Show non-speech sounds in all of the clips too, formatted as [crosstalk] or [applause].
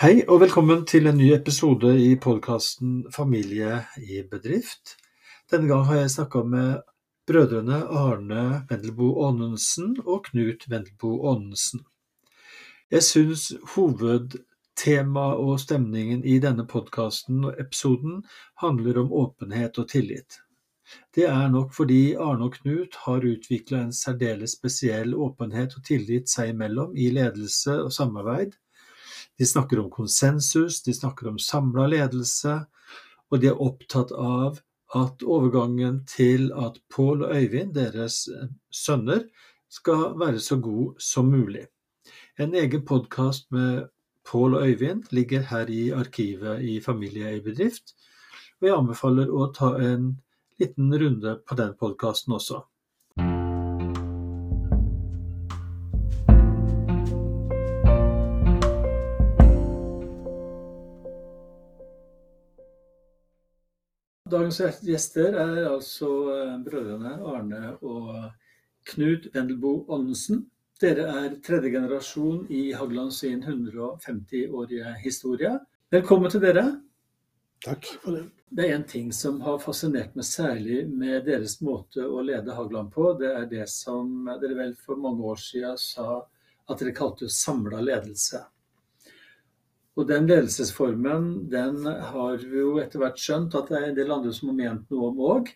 Hei og velkommen til en ny episode i podkasten Familie i bedrift. Denne gang har jeg snakka med brødrene Arne Vendelbo Aanensen og Knut Vendelbo Aanensen. Jeg syns hovedtemaet og stemningen i denne podkasten og episoden handler om åpenhet og tillit. Det er nok fordi Arne og Knut har utvikla en særdeles spesiell åpenhet og tillit seg imellom i ledelse og samarbeid de snakker om konsensus, de snakker om samla ledelse, og de er opptatt av at overgangen til at Pål og Øyvind, deres eh, sønner, skal være så god som mulig. En egen podkast med Pål og Øyvind ligger her i arkivet i Familie i bedrift, og jeg anbefaler å ta en liten runde på den podkasten også. Dagens gjester er altså eh, brødrene Arne og Knut Vendelbo Aanensen. Dere er tredje generasjon i Hagland sin 150-årige historie. Velkommen til dere. Takk for det. Det er en ting som har fascinert meg særlig med deres måte å lede Hagland på. Det er det som dere vel for mange år siden sa at dere kalte samla ledelse. Og den ledelsesformen den har vi jo etter hvert skjønt at det er en del andre som har ment noe om òg.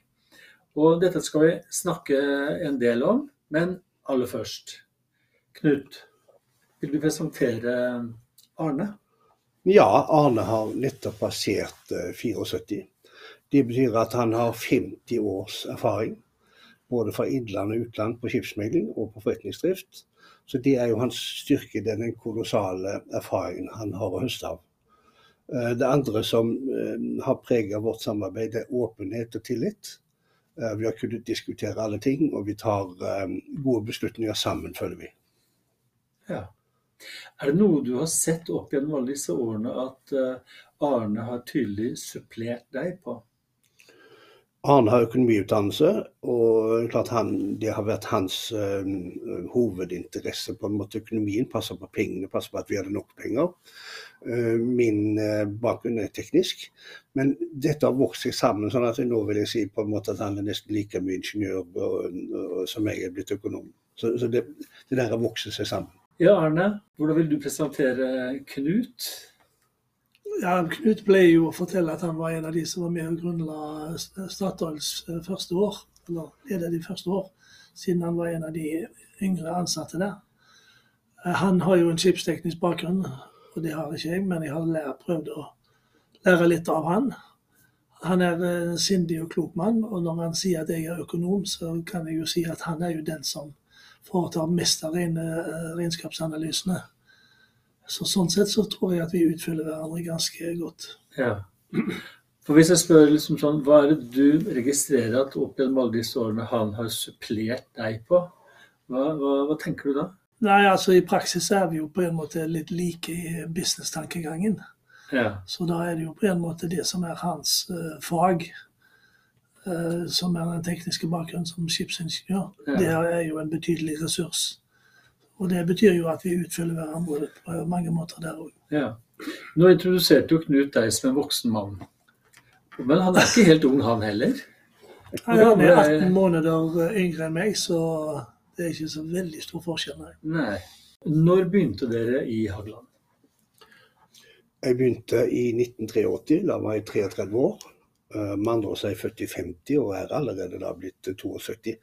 Og dette skal vi snakke en del om. Men aller først, Knut, vil du presentere Arne? Ja, Arne har nettopp passert 74. Eh, det betyr at han har 50 års erfaring. Både fra innland og utland på skipsmegling og på forretningsdrift. Så det er jo hans styrke, den kolossale erfaringen han har å høste av. Eh, det andre som eh, har preget vårt samarbeid, det er åpenhet og tillit. Eh, vi har kunnet diskutere alle ting, og vi tar gode beslutninger sammen, føler vi. Ja. Er det noe du har sett opp gjennom alle disse årene at Arne har tydelig supplert deg på? Arne har økonomiutdannelse, og klart han, det har vært hans uh, hovedinteresse. på en måte Økonomien passer på pengene, passer på at vi hadde nok penger. Uh, min uh, bakgrunn er teknisk, men dette har vokst seg sammen. sånn at nå vil jeg si på en måte at han er nesten like mye ingeniør og, og, som jeg er blitt økonom. Så, så det, det der har vokst seg sammen. Ja, Arne, hvordan vil du presentere Knut? Ja, Knut ble jo å fortelle at han var en av de som var med og grunnla Statoils eh, første år. Eller ledet de første år, siden han var en av de yngre ansatte der. Eh, han har jo en skipsteknisk bakgrunn, og det har ikke jeg, men jeg har lært, prøvd å lære litt av han. Han er en sindig og klok mann, og når han sier at jeg er økonom, så kan jeg jo si at han er jo den som foretar mest av eh, regnskapsanalysene. Så sånn sett så tror jeg at vi utfyller hverandre ganske godt. Ja. For Hvis jeg spør liksom sånn, hva er det du registrerer at opp gjennom alle disse årene han har supplert deg på? Hva, hva, hva, tenker du da? Nei, altså I praksis er vi jo på en måte litt like i business-tankegangen. Ja. Så da er det jo på en måte det som er hans uh, fag, uh, som er den tekniske bakgrunnen som skipsingeniør. Ja. Det er jo en betydelig ressurs. Og det betyr jo at vi utfyller hverandre på mange måter der òg. Ja. Nå introduserte jo Knut deg som en voksen mann. Men han er ikke helt ung, han heller? Han er 18 måneder yngre enn meg, så det er ikke så veldig stor forskjell, nei. nei. Når begynte dere i Hagland? Jeg begynte i 1983. Da var jeg 33 år. Eh, med andre ord er jeg født i 50 og er allerede da blitt 72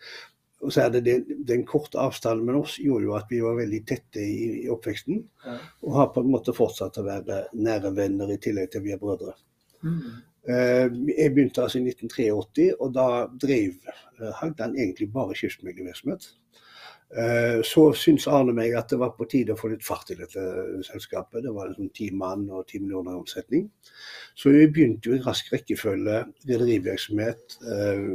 og så er det den, den korte avstanden med oss gjorde jo at vi var veldig tette i, i oppveksten. Ja. Og har på en måte fortsatt å være nære venner i tillegg til vi er brødre. Mm. Uh, jeg begynte altså i 1983, og da drev uh, Hagdan egentlig bare skipsmeglervirksomhet. Uh, så syns Arne meg at det var på tide å få litt fart i dette selskapet. Det var liksom ti mann og ti millioner omsetning. Så vi begynte jo i rask rekkefølge rederivirksomhet, eh,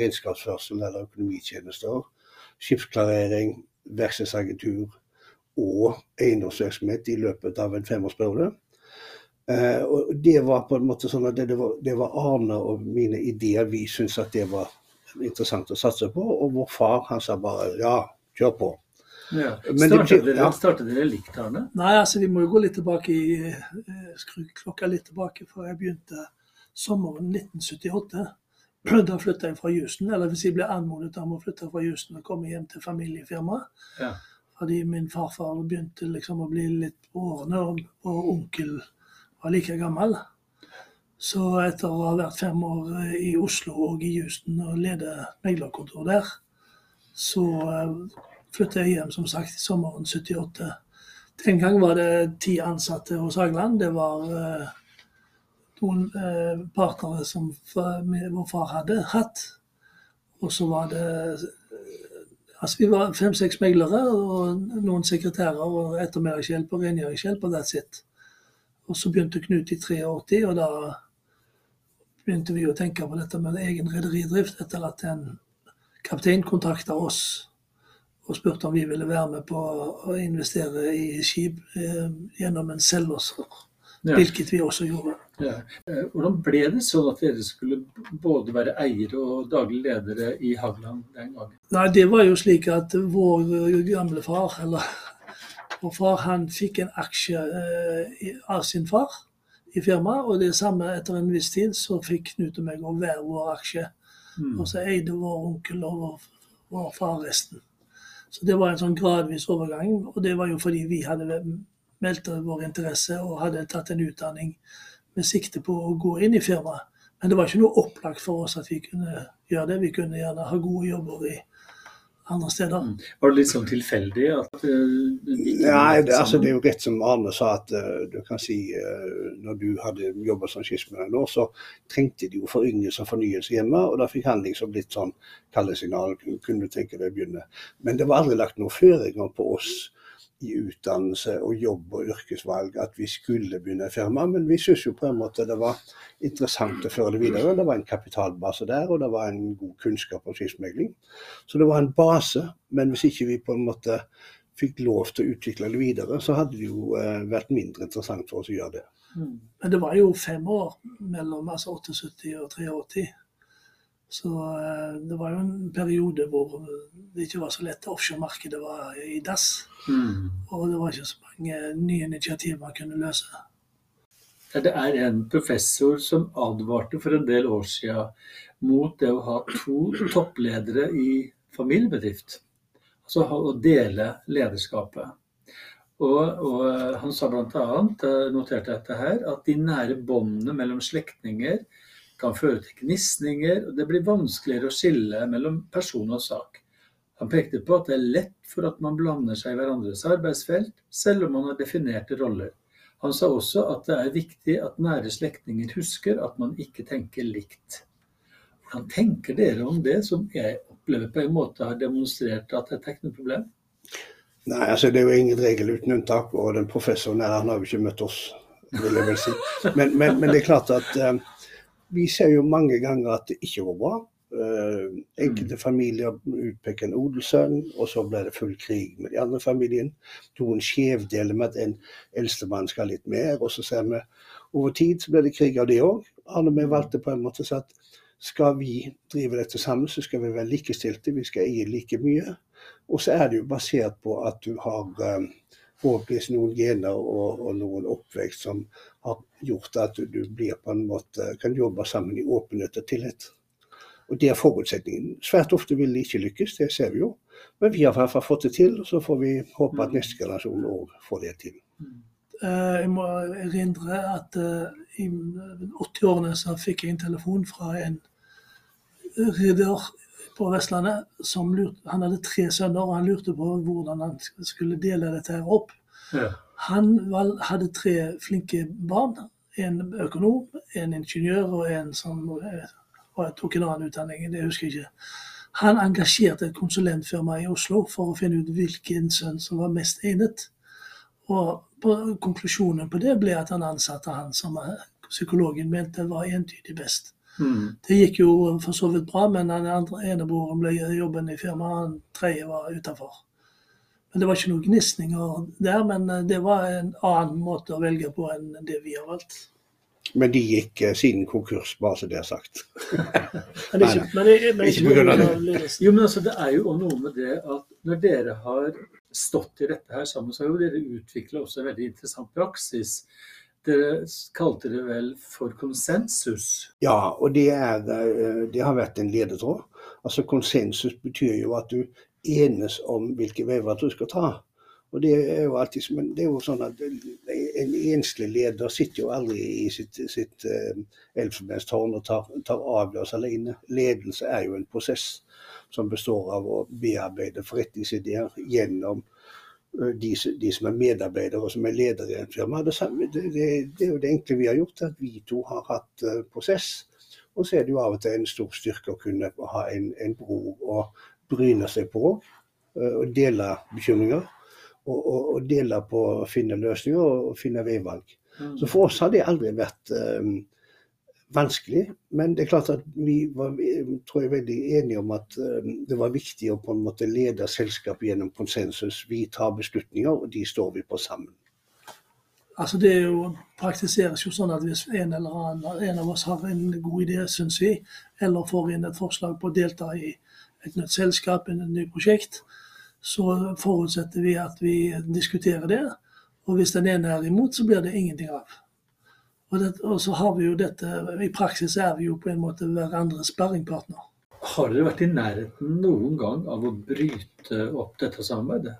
regnskapsførsel eller økonomitjenester, skipsklarering, verkstedsagentur og eiendomsvirksomhet i løpet av en femårsperiode. Eh, og det var på en måte sånn at det, var, det var Arne og mine ideer vi syntes at det var interessant å satse på. Og vår far han sa bare ja, kjør på. Ja. Men Startet, dere, ja. startet dere likt, Arne? Nei, altså vi må jo gå litt tilbake i eh, Skru klokka litt tilbake, for jeg begynte sommeren 1978. [clears throat] Da flytta jeg fra Houston, eller hvis jeg ble anmodet om å flytte fra Houston og komme hjem til familiefirmaet. Ja. Fordi min farfar begynte liksom å bli litt på årene, og, og onkel var like gammel. Så etter å ha vært fem år i Oslo og i Houston og lede meglerkontor der, så flytta flyttet jeg hjem som sagt sommeren 78. Den gang var det ti ansatte hos Hageland. Det var eh, noen eh, partnere som vår far hadde hatt. Og så var det eh, Altså vi var fem-seks meglere og noen sekretærer og ettermiddagshjelp og rengjøringshjelp, og that's it. Og så begynte Knut i 83, og da begynte vi å tenke på dette med egen rederidrift etter at en kaptein kontakta oss og spurte om vi ville være med på å investere i skip eh, gjennom en selvlåser, Ja. hvilket vi også gjorde. Ja. Eh, Hvordan ble det sånn at dere skulle både være eiere og daglig ledere i Hagland den gangen? Nei, det var jo slik at vår gamle far, eller vår far, han fikk en aksje eh, av sin far i firmaet, og det samme etter en viss tid så fikk Knut og meg å hver vår aksje. Mm. Og så eide vår onkel og vår, vår far resten. Så det var en sånn gradvis overgang, og det var jo fordi vi hadde meldt vår interesse og hadde tatt en utdanning med sikte på å gå inn i firmaet. Men det var ikke noe opplagt for oss at vi kunne gjøre det. Vi kunne gjerne ha gode jobber i andre steder. Var det litt sånn tilfeldig at uh, det Nei, det, altså, det er jo rett som Arne sa, at uh, du kan si uh, når du hadde jobba som skismedlem, nå, så trengte de jo foryngelse og fornyelse hjemme, og da fikk han liksom litt sånn kallesignal, kunne du tenke deg å begynne. Men det var aldri lagt noen føringer på oss i utdannelse og jobb og yrkesvalg at vi skulle begynne i firma, men vi syntes jo på en måte det var interessant å føre det videre. Det var en kapitalbase der, og det var en god kunnskap om skipsmegling. Så det var en base, men hvis ikke vi på en måte fikk lov til å utvikle det videre, så hadde det jo eh, vært mindre interessant for oss å gjøre det. Mm. Men det var jo fem år mellom altså 78 og 83. Så eh, det var jo en periode hvor det ikke var så lett. Offshoremarkedet var i dass. Mm. Og det var ikke så mange nye initiativ man kunne løse. Det er en professor som advarte for en del år siden mot det å ha to toppledere i familiebedrift. Altså å dele lederskapet. Og, og han sa bl.a., noterte jeg dette her, at de nære båndene mellom slektninger kan føre til gnisninger, og det blir vanskeligere å skille mellom person og sak. Han pekte på at det er lett for at man blander seg i hverandres arbeidsfelt, selv om man har definerte roller. Han sa også at det er viktig at nære slektninger husker at man ikke tenker likt. Hvordan tenker dere om det, som jeg opplever på en måte har demonstrert at det er ikke noe? Nei, altså det er jo ingen regel uten unntak, og den professoren her, han har jo ikke møtt oss, vil jeg vel si. Men, men, men det er klart at eh, vi ser jo mange ganger at det ikke går bra. Uh, enkelte familier utpeker en odelssønn, og så blir det full krig med de andre familien. Noen skjevdeler med at en eldstemann skal litt mer, og så ser vi over tid så blir det krig av det òg. Arne vi valgte på en måte så at skal vi drive dette sammen, så skal vi være likestilte, vi skal eie like mye. Og så er det jo basert på at du har eh, forhåpentligvis noen gener og, og noen oppvekst som har gjort at du, blir på en måte kan jobbe sammen i åpenhet og tillit. Og Det er forutsetningen. Svært ofte vil det ikke lykkes, det ser vi jo. Men vi har i hvert fall fått det til, og så får vi håpe at neste generasjon òg får det til. Eh, Jeg må erindre at eh, i 80-årene så fikk jeg en telefon fra en på Vestlandet som lurte, han hadde tre sønner, og han lurte på hvordan han skulle dele dette her opp. Ja. Han val- hadde tre flinke barn. En økonom, en ingeniør og en som eh, og jeg tok en annen utdanning. det husker jeg ikke. Han engasjerte et konsulentfirma i Oslo for å finne ut hvilken sønn som var mest egnet. Og på, konklusjonen på det ble at han ansatte han som eh, psykologen mente var entydig best. Mm. Det gikk jo for så vidt bra, men den andre enebroren ble jobben i firmaet, den tredje var utafor. Men Det var ikke noen gnisninger der, men eh, det var en annen måte å velge på enn det vi har valgt. Men de gikk eh, siden konkurs, bare så det er sagt. [laughs] Men ikke, men, men Ikke det. Jo, men altså, det er jo også noe med det at når dere har stått i dette her sammen, så har jo dere utvikla også en veldig interessant praksis. Dere kalte det vel for konsensus? Ja, og det, er, eh, det har vært en ledetråd. Altså Konsensus betyr jo at du enes om hvilke veier du skal ta. Og det er jo alltid det er jo sånn at En enslig leder sitter jo aldri i sitt, sitt uh, elfenbenstårn og tar, tar avgjørelser alene. Ledelse er jo en prosess som består av å bearbeide forretningsideer gjennom de, de, som er medarbeidere og som er ledere i en firma. Det, det, det, er jo det enkle vi har gjort, at vi to har hatt uh, prosess. Og så er det jo av og til en stor styrke å kunne ha en, en bror å bryne seg på og dele bekymringer og, og, og dele på å finne løsninger og, finne veivalg. Mm. Så for oss har det aldri vært um, vanskelig. Men det er klart at vi var tror jeg, veldig enige om at um, det var viktig å på en måte lede selskapet gjennom konsensus. Vi tar beslutninger, og de står vi på sammen. Altså Det jo, praktiseres jo sånn at hvis en eller annen en av oss har en god idé, syns vi, eller får inn et forslag på å delta i et nytt selskap, et nytt prosjekt, så forutsetter vi at vi diskuterer det. Og hvis den ene er imot, så blir det ingenting av. Og, det, og, så har vi jo dette I praksis er vi jo på en måte hverandres sparringpartner. Har dere vært i nærheten noen gang av å bryte opp dette samarbeidet?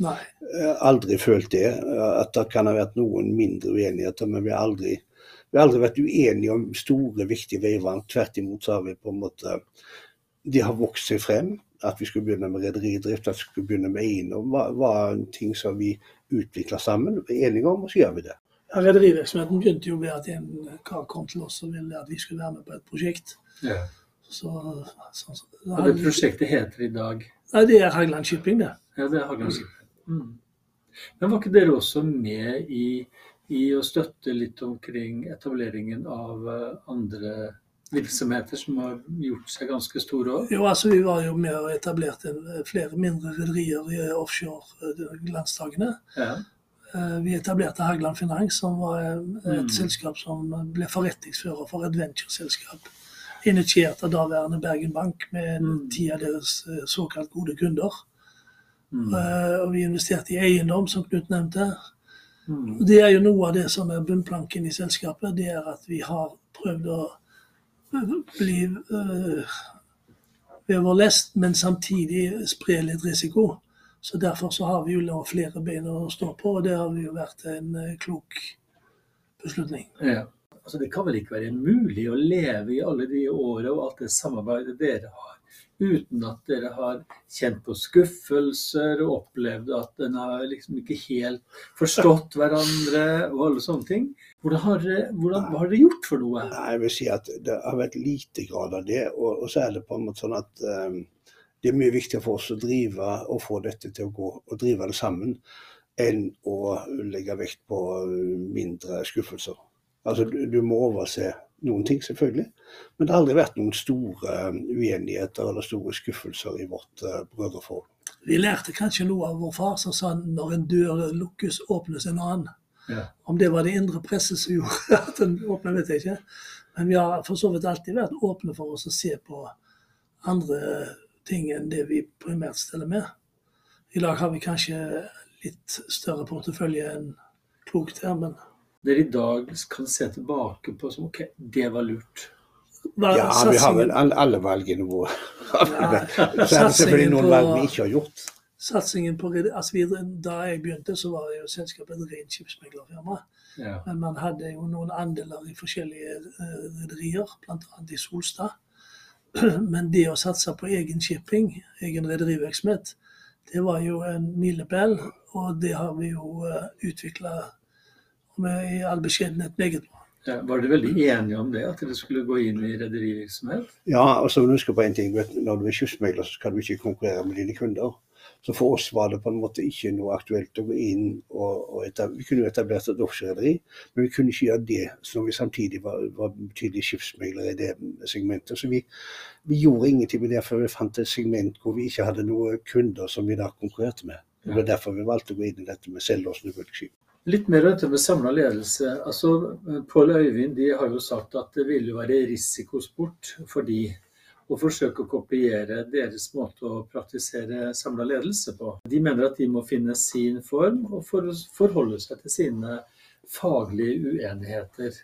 Nei. Nei. Jeg har aldri følt det. At det kan ha vært noen mindre uenigheter, men vi har aldri, vi har aldri vært uenige om store, viktige veivalg. Tvert imot så har vi på en måte De har vokst seg frem at vi skulle begynne med rederidrift, at vi skulle begynne med eiendom, var, var en ting som vi utvikla sammen. Enige om, og så gjør vi det. Rederivirksomheten begynte jo med at en kar kom til oss og ville at vi skulle være med på et prosjekt. Ja. Så, så, så, og det prosjektet heter i dag? Nei, Det er Hagland Shipping, det. Ja, det er Hagland Shipping. Mm. Men var ikke dere også med i, i å støtte litt omkring etableringen av eh, andre virksomheter som har gjort seg ganske store òg? Jo, altså vi var jo med og etablerte flere mindre rederier i offshore-glansdagene. Ja. Eh, vi etablerte Hagland Finans, som var et mm. selskap som ble forretningsfører for et ventureselskap. Initiert av daværende Bergen Bank med mm. ti av deres eh, såkalt gode kunder. Mm. Eh, og vi investerte i eiendom, som Knut nevnte. Mm. Det er jo noe av det som er bunnplanken i selskapet. Det er at vi har prøvd å bli uh, ved vår lest, men samtidig spre litt risiko. Så Derfor så har vi jo nå flere bein å stå på, og det har jo vært en uh, klok beslutning. Ja. Altså, det kan vel ikke være mulig å leve i alle de åra og alt det samarbeidet dere har uten at dere har kjent på skuffelser og opplevd at en har liksom ikke helt forstått hverandre og alle sånne ting. Hvordan har, hvordan, hva har dere gjort for noe? Nei, jeg vil si at Det har vært lite grad av det. Og, og så er det på en måte sånn at um, det er mye viktigere for oss å drive og få dette til å gå, og drive det sammen, enn å legge vekt på mindre skuffelser. Altså, du, du må overse noen ting, selvfølgelig. Men det har aldri vært noen store um, uenigheter eller store skuffelser i vårt uh, brødreforhold. Vi lærte kanskje noe av vår far som sa når en dør lukkes, åpnes en annen. Ja. Om det var det indre presset som gjorde [laughs] at den åpna, vet jeg ikke. Men vi har for så vidt alltid vært åpne for oss å se på andre ting enn det vi primært steller med. I dag har vi kanskje litt større portefølje enn klokt her, men dere i dag kan se tilbake på som ok, det var lurt? ja, vi har vel alle valgene våre. Ja, [laughs] så er det selvfølgelig noen valg vi ikke har gjort. Satsingen på, altså Da jeg begynte, så var jo selskapet et rent skipsmeglerfirma. Ja. Men man hadde jo noen andeler i forskjellige uh, rederier, bl.a. i Solstad. [clears throat] Men det å satse på egen shipping, egen rederivirksomhet, det var jo en milepæl. Og det har vi jo eh, utvikla med i all beskjedenhet meget bra. Ja, var dere veldig enige om det, at dere skulle gå inn i rederivirksomhet? Ja, og så husk på en ting. Når du er skipsmegler, så skal du ikke konkurrere med dine kunder. Så for oss var det på en måte ikke noe aktuelt å gå inn og, og etablere, Vi kunne jo etablert et offshorerederi, men vi kunne ikke gjøre det når vi samtidig var, var betydelige skipsmeglere i det segmentet. Så vi, vi, gjorde ingenting med det før vi fant et segment hvor vi ikke hadde noen kunder som vi da konkurrerte med. Det var derfor vi valgte å gå inn i dette med selvlåsende bulkskip. Litt mer dette med samla ledelse. Altså, Pål Øyvind de har jo sagt at det ville være risikosport for de og forsøke å kopiere deres måte å praktisere samla ledelse på. De mener at de må finne sin form og forholde seg til sine faglige uenigheter.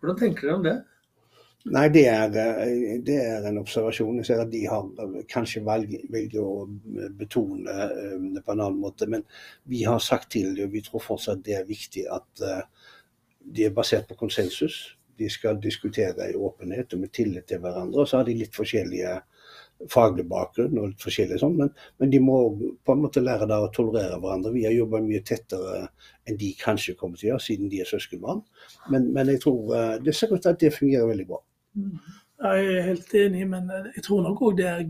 Hvordan tenker dere om det? Nei, det er, eh, det er, en observasjon. Jeg ser at de har kanskje velger å betone eh, det på en annen måte. Men vi har sagt til dem, og vi tror fortsatt det er viktig, at det de er basert på konsensus. De skal diskutere i åpenhet og med tillit til hverandre. Og så har de litt forskjellige faglig bakgrunn og litt forskjellig sånn, men, men, de må på en måte lære å tolerere hverandre. Vi har jobba mye tettere enn de kanskje kommer til å gjøre, siden de er søskenbarn. Men, men jeg tror det ser ut til at det fungerer veldig bra. Jeg er helt enig, men jeg tror nok òg det er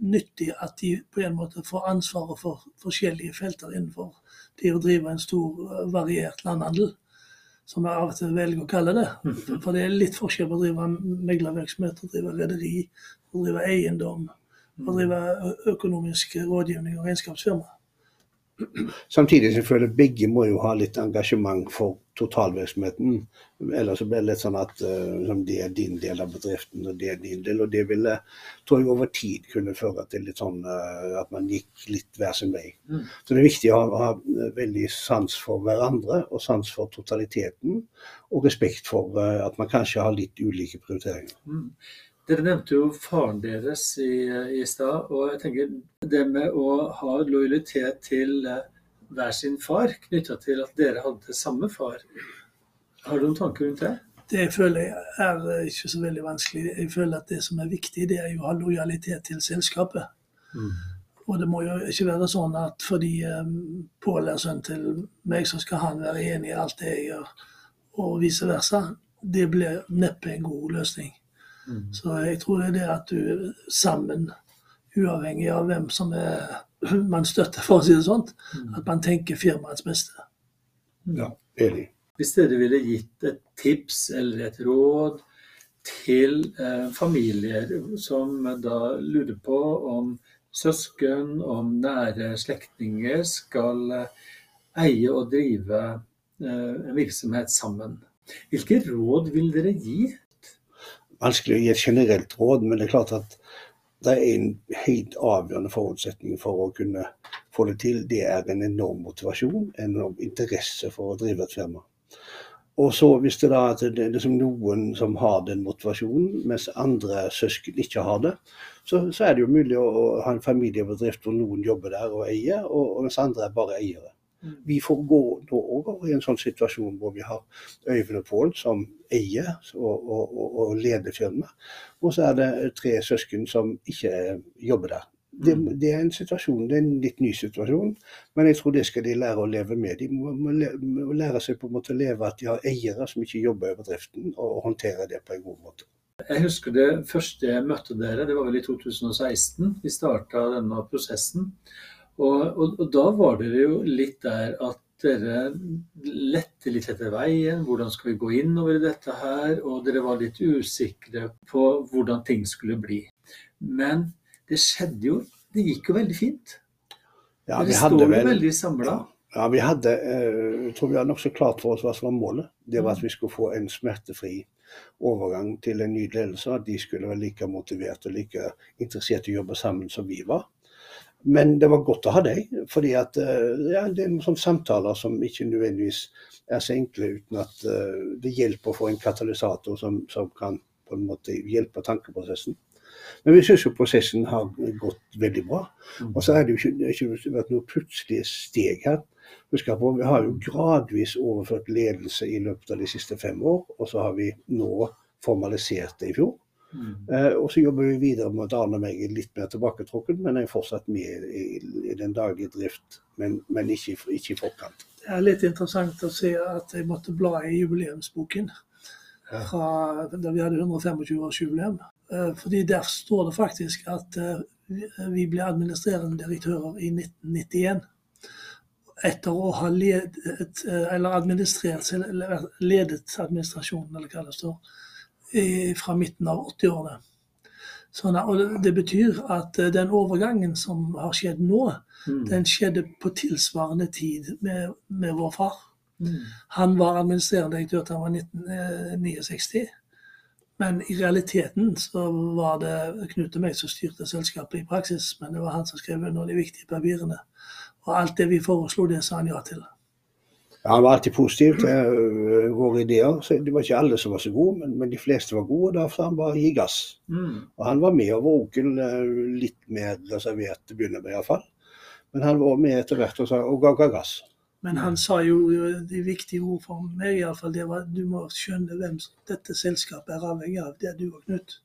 nyttig at de på en måte får ansvaret for forskjellige felter innenfor det å drive en stor, eh, variert landhandel. Som jeg av og til velger å kalle det. Mhm. For det er litt forskjell på å drive meglervirksomhet, å drive rederi, å drive eiendom, å mhm. drive økonomisk rådgivning og regnskapsfirma. Samtidig selvfølgelig, begge må jo ha litt engasjement for totalvirksomheten. Ellers så blir det litt sånn at uh, det er din del av bedriften, og det er din del. Og det ville, tror jeg, over tid kunne føre til litt sånn uh, at man gikk litt hver sin vei. Mm. Så det er viktig å ha, ha, veldig sans for hverandre, og sans for totaliteten. Og respekt for uh, at man kanskje har litt ulike prioriteringer. Mm. Dere nevnte jo faren deres i, i stad. Og jeg tenker det med å ha lojalitet til eh, hver sin far, knytta til at dere hadde samme far. Har du noen tanker rundt det? Det føler jeg er ikke så veldig vanskelig. Jeg føler at det som er viktig, det er jo å ha lojalitet til selskapet. Mm. Og det må jo ikke være sånn at fordi um, Pål er sønn til meg, så skal han være enig i alt det jeg gjør, og vice versa. Det blir neppe en god løsning. Mm. Så jeg tror det er det at du sammen, uavhengig av hvem som er, [laughs] man støtter, for å si det sånt, mm. at man tenker firmaets beste. Ja, enig. Hvis dere ville gitt et tips eller et råd til eh, familier som da lurer på om søsken, om nære slektninger skal eh, eie og drive eh, en virksomhet sammen, hvilke råd vil dere gi vanskelig å gi et generelt råd, men det er klart at det er en helt avgjørende forutsetning for å kunne få det til. Det er en enorm motivasjon, en enorm interesse for å drive et firma. Og så hvis det da at det er liksom noen som har den motivasjonen, mens andre søsken ikke har det, så, så er det jo mulig å, å, ha en familiebedrift hvor noen jobber der og eier, og, og mens andre er bare eiere. Vi får gå da over i en sånn situasjon hvor vi har Øyvind og Pål som eier og, og, og, leder firmaet. Og så er det tre søsken som ikke jobber der. Det, mm. det, er en situasjon, det er en litt ny situasjon, men jeg tror det skal de lære å leve med. De må, må lære seg på en måte å leve at de har eiere som ikke jobber i bedriften, og håndtere det på en god måte. Jeg husker det første jeg møtte dere, det var vel i 2016. Vi starta denne prosessen. Og, og, og, da var dere jo litt der at dere lette litt etter veien. Hvordan skal vi gå innover i dette her? Og dere var litt usikre på hvordan ting skulle bli. Men det skjedde jo Det gikk jo veldig fint. Ja, dere står jo vel, veldig samla. Ja, vi hadde eh, jeg tror vi hadde nokså klart for oss hva som var målet. Det var at vi skulle få en smertefri overgang til en ny ledelse. At de skulle være like motiverte og like interessert i å jobbe sammen som vi var. Men det var godt å ha deg, fordi at eh, ja, det er sånne samtaler som ikke nødvendigvis er så enkle, uten at uh, det hjelper å få en katalysator som, som, kan på en måte hjelpe tankeprosessen. Men vi syns jo prosessen har gått veldig bra. Mm. Og så er det jo ikke, ikke vært noe plutselige steg her. Husk på, Vi har jo gradvis overført ledelse i løpet av de siste fem år, og så har vi nå formalisert det i fjor. Eh, og så jobber vi videre med at Arne meg er litt mer tilbaketrukken, men jeg er fortsatt med i, i den daglige drift, men, men ikke, ikke, i forkant. Det er litt interessant å se at jeg måtte bla i jubileumsboken fra da vi hadde 125-årsjubileum. Eh, fordi der står det faktisk at eh, vi ble administrerende direktører i 1991 etter å ha ledet, eller administrert, ledet administrasjonen, eller hva det står, fra midten av 80-årene. Sånn, og Det betyr at eh, den overgangen som har skjedd nå, mm. den skjedde på tilsvarende tid med, med vår far. Mm. Han var administrerende direktør til han var 1969. Men i realiteten så var det Knut og meg som styrte selskapet i praksis. Men det var han som skrev under de viktige papirene. Og alt det vi foreslo, det sa han ja til. Han var alltid positiv til øh, våre ideer. så Det var ikke alle som var så gode, men, men de fleste var gode. og Derfor han bare gi gass. Mm. Og han var med, og vår onkel øh, litt mer reservert til å begynne med iallfall. Men han var med etter hvert og, sa, og ga, ga gass. Men han sa jo øh, de viktige ord for meg, iallfall. Det var du må skjønne hvem dette selskapet er avhengig av. Det er du og Knut.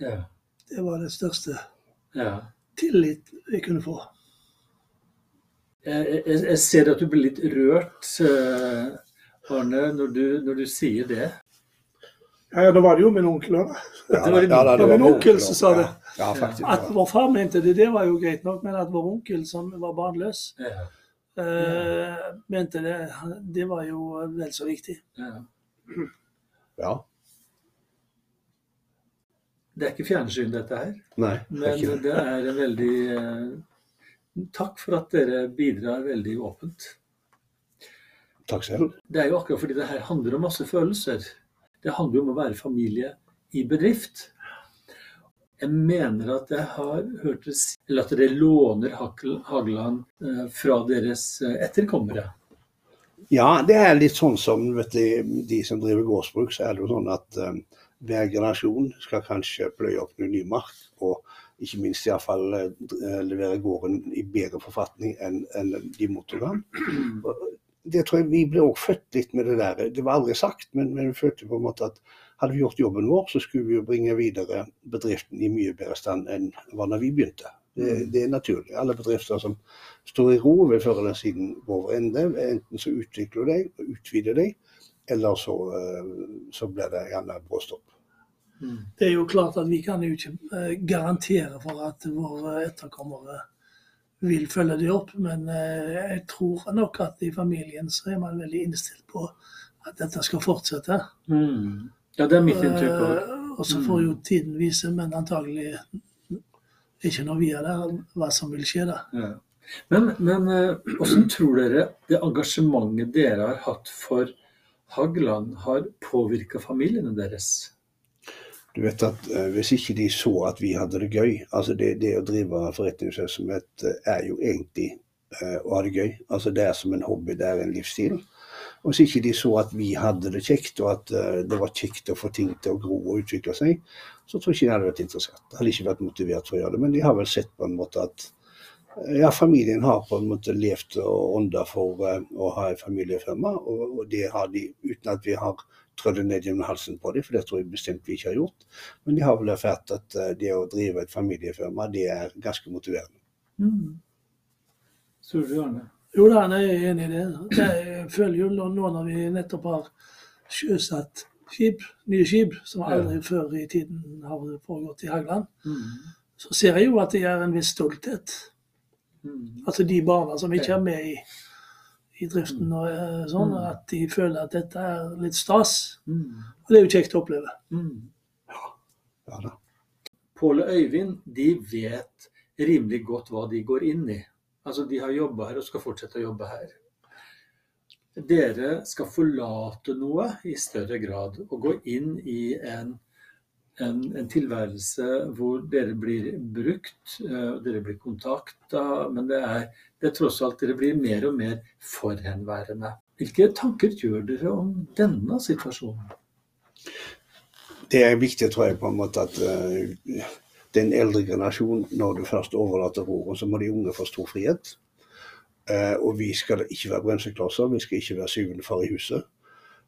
Ja. Det var det største ja. tillit vi kunne få. Jeg, jeg, jeg ser at du blir litt rørt, eh, Arne, når du, når du sier det. Ja, ja, da var det jo min onkel òg. Ja, Det var din- ja, det var min onkel som sa det. Ja, ja faktisk. At vår far mente det, det var jo greit nok, men at vår onkel, som var barnløs, Ja. eh, mente det, det var jo vel så viktig. Ja. Ja. Det er ikke fjernsyn, dette her. Nei. det er Men ikke det. det er en veldig eh, Takk for at dere bidrar veldig åpent. Takk selv. Det er jo akkurat fordi det her handler om masse følelser. Det handler jo om å være familie i bedrift. Jeg mener at jeg har hørt dere si Eller at dere låner Hageland eh, fra deres eh, etterkommere. Ja, det er litt sånn som vet du, de som driver gårdsbruk, så er det jo sånn at um, hver generasjon skal kanskje pløye opp noe ny mark, og ikke minst iallfall uh, levere gården i bedre forfatning enn enn de mottok den. Det tror jeg Vi ble også født litt med det der. Det var aldri sagt, men, men vi følte på en måte at hadde vi gjort jobben vår, så skulle vi jo bringe videre bedriften i mye bedre stand enn var da vi begynte. Det, det er naturlig. Alle bedrifter som står i ro, vil før eller siden gå over ende. Enten så utvikler de, og utvider de, eller så, eh, så blir det gjerne bråstopp. Mm. Det er jo klart at vi kan jo ikke eh, garantere for at våre etterkommere vil følge det opp, men eh, jeg tror nok at i familien så er man veldig innstilt på at dette skal fortsette. Mm. Ja, det er mitt inntrykk òg. Eh, Og så får jo tiden vise, men antagelig ikke når vi er der, hva som vil skje da. Ja. Men, men hvordan tror dere det engasjementet dere har hatt for Hagland, har påvirka familiene deres? Du vet at eh, Hvis ikke de så at vi hadde det gøy altså Det, det å drive forretningsvirksomhet eh, er jo egentlig uh, å ha det gøy. Altså Det er som en hobby, det er en livsstil. Og Hvis ikke de så at vi hadde det kjekt, og at uh, det var kjekt å få ting til å gro og utvikle seg, så tror jeg ikke de hadde vært interessert. De hadde ikke vært motivert for å gjøre det. Men de har vel sett på en måte at ja, familien har på en måte levd og ånda for å ha et familiefirma, og det har de uten at vi har trødd det ned gjennom halsen på dem, for det tror jeg bestemt vi ikke har gjort. Men de har vel erfart at eh, det å drive et familiefirma, det er ganske motiverende. Mm. Du, Arne? Jo da, jeg er enig i det. Jeg føler jo nå når vi nettopp har sjøsatt skip, nye skip, som aldri før i tiden har pågått i Hagland, Mm. så ser jeg jo at det er en viss stolthet. Mm. Altså de barna som ikke er med i, i driften og eh, sånn, Mm. at de føler at dette er litt stas. Mm. Og det er jo kjekt å oppleve. Mm. Ja da. Pål og Øyvind de vet rimelig godt hva de går inn i. Altså De har jobba her og skal fortsette å jobbe her. Dere skal forlate noe i større grad og gå inn i en, en, en tilværelse hvor dere blir brukt, eh, dere blir kontakta, men det er, det tross alt dere blir mer og mer forhenværende. Hvilke tanker gjør dere om denne situasjonen? Det er viktig, tror jeg, på en måte at eh, den eldre generasjon, når du først overlater roret, så må de unge få stor frihet. Uh, og vi skal ikke være bremseklosser, vi skal ikke være syvende far i huset,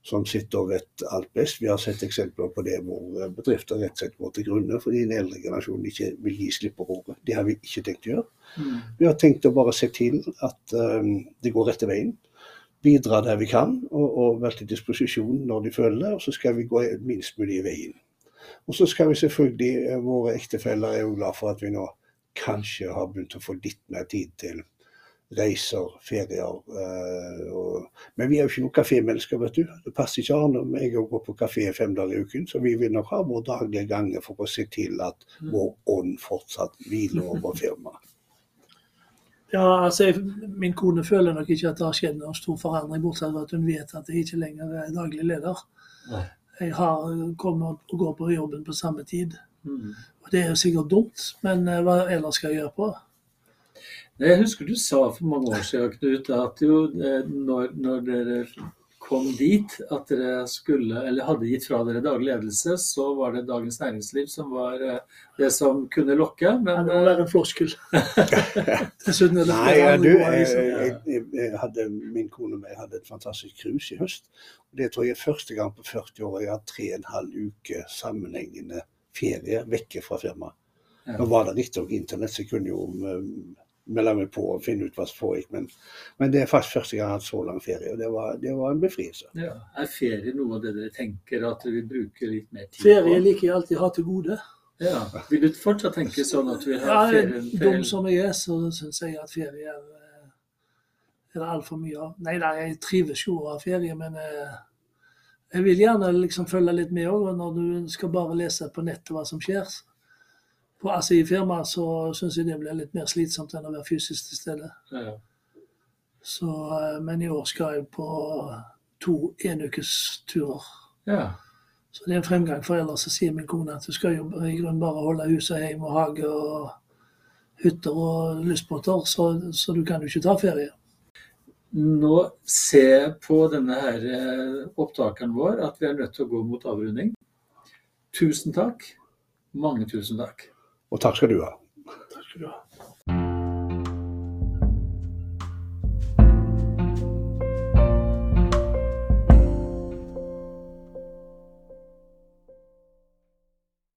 som sitter og vet alt best. Vi har sett eksempler på det hvor eh, bedrifter rett og slett går til grunne fordi den eldre generasjonen ikke vil gi slipp på roret. Det har vi ikke tenkt å gjøre. Vi har tenkt å bare se til at um, det går rette veien. Bidra der vi kan, og, og være til disposisjon når de føler det. Og så skal vi gå minst mulig i veien. Og så skal vi selvfølgelig, eh, våre ektefeller er jo glad for at vi nå kanskje har begynt å få litt mer tid til reiser, ferier. eh, og, men vi er jo ikke noen kafémennesker, vet du. Det passer ikke an om jeg går gå på kafé fem dager i uken, så vi vil nok ha vår daglige gange for å se til at vår ånd fortsatt hviler over firmaet. [laughs] Ja, altså, jeg, Min kone føler nok ikke at det har skjedd noen stor forandring, bortsett fra at hun vet at jeg ikke lenger er daglig leder. Nei. jeg har, kommer og går på jobben på samme tid. Mm. Og Det er jo sikkert dumt, men eh, hva ellers skal jeg gjøre på? Jeg husker du sa for mange år siden, Knut, at jo, eh, når, når dere kom dit at dere skulle, eller hadde gitt fra dere daglig ledelse, så var det Dagens Næringsliv som var eh, det som kunne lokke. Det Men må eh, være en floskel. [laughs] Dessuten er det Nei, flere ja, andre du, jeg, jeg, jeg, jeg hadde, min kone og meg hadde et fantastisk cruise i høst. Det tror jeg er første gang på 40 år jeg har tre og en halv uke sammenhengende ferie vekke fra firmaet. Ja. Nå var det riktignok internett, så jeg kunne jo um, melde meg på og finner ut hva som foregikk, men, men det er faktisk første gang jeg har hatt så lang ferie, og det var, det var en befrielse. ja, er ferie noe av det dere tenker at dere vil bruke litt mer tid Ferie på? liker jeg alltid ha til gode. Ja. Vil du fortsatt tenke sånn at vi har ferie? Ja, Dum som jeg er, så syns jeg at ferie er, eh, er det altfor mye av. Nei da, jeg trives jo å ha ferie, men eh, jeg vil gjerne liksom følge litt med òg. Når du skal bare lese på nettet hva som skjer på, altså i firmaet, så syns jeg det blir litt mer slitsomt enn å være fysisk til stede. Ja. Så, eh, men i år skal jeg på to enukesturer. ja. Så det er en fremgang. For ellers så sier min kone at du skal jo i grunnen bare holde huset hjemme og hage og hytter og lystbåter, så, så du kan jo ikke ta ferie. Nå ser jeg på denne her eh, opptakeren vår at vi er nødt til å gå mot avrunding. Tusen takk. Mange tusen takk. Og takk skal du ha. Takk skal du ha.